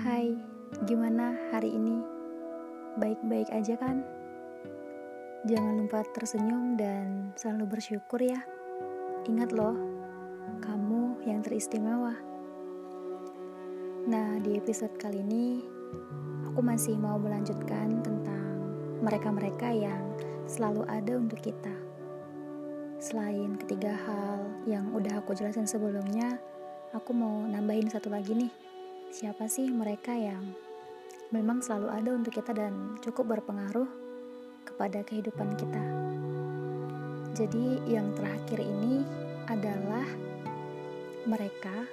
Hai, gimana hari ini? Baik-baik aja kan? Jangan lupa tersenyum dan selalu bersyukur ya. Ingat loh, kamu yang teristimewa. Nah, di episode kali ini aku masih mau melanjutkan tentang mereka-mereka yang selalu ada untuk kita. Selain ketiga hal yang udah aku jelasin sebelumnya, aku mau nambahin satu lagi nih siapa sih mereka yang memang selalu ada untuk kita dan cukup berpengaruh kepada kehidupan kita. Jadi, yang terakhir ini adalah mereka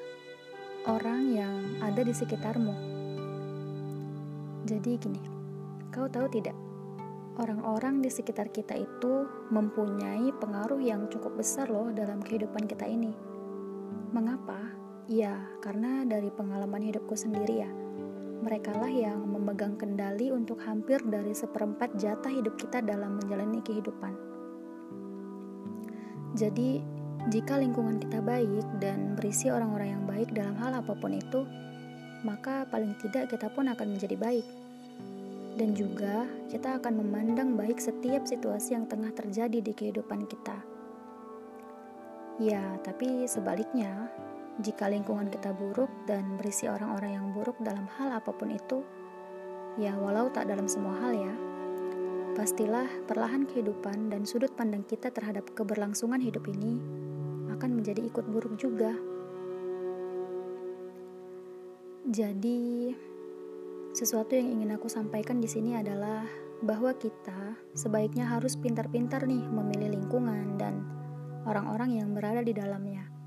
orang yang ada di sekitarmu. Jadi, gini, kau tahu tidak, orang-orang di sekitar kita itu mempunyai pengaruh yang cukup besar, loh, dalam kehidupan kita ini. Mengapa? Ya, karena dari pengalaman hidupku sendiri ya, mereka lah yang memegang kendali untuk hampir dari seperempat jatah hidup kita dalam menjalani kehidupan. Jadi, jika lingkungan kita baik dan berisi orang-orang yang baik dalam hal apa pun itu, maka paling tidak kita pun akan menjadi baik. Dan juga kita akan memandang baik setiap situasi yang tengah terjadi di kehidupan kita. Ya, tapi sebaliknya, jika lingkungan kita buruk dan berisi orang-orang yang buruk dalam hal apa pun itu, ya walau tak dalam semua hal ya, pastilah perlahan kehidupan dan sudut pandang kita terhadap keberlangsungan hidup ini akan menjadi ikut buruk juga. Jadi, sesuatu yang ingin aku sampaikan di sini adalah bahwa kita sebaiknya harus pintar-pintar nih memilih lingkungan dan orang-orang yang berada di dalamnya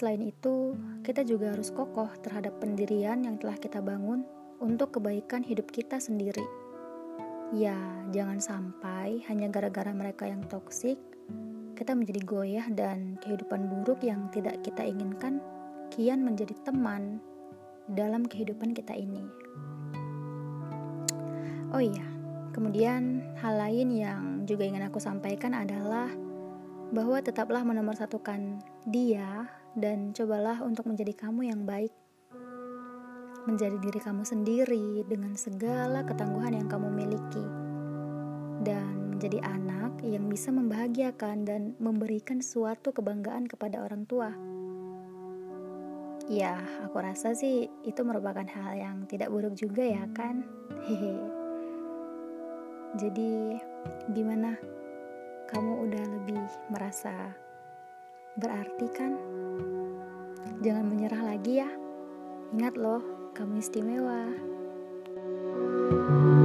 Selain itu, kita juga harus kokoh terhadap pendirian yang telah kita bangun untuk kebaikan hidup kita sendiri. Ya, jangan sampai hanya gara-gara mereka yang toksik, kita menjadi goyah dan kehidupan buruk yang tidak kita inginkan kian menjadi teman dalam kehidupan kita ini. Oh iya, kemudian hal lain yang juga ingin aku sampaikan adalah bahwa tetaplah menomorsatukan dia dan cobalah untuk menjadi kamu yang baik. Menjadi diri kamu sendiri dengan segala ketangguhan yang kamu miliki. Dan menjadi anak yang bisa membahagiakan dan memberikan suatu kebanggaan kepada orang tua. Ya, aku rasa sih itu merupakan hal yang tidak buruk juga ya kan? Hehe. Jadi, gimana? Kamu udah lebih merasa berarti kan? Jangan menyerah lagi ya. Ingat loh, kamu istimewa. thank you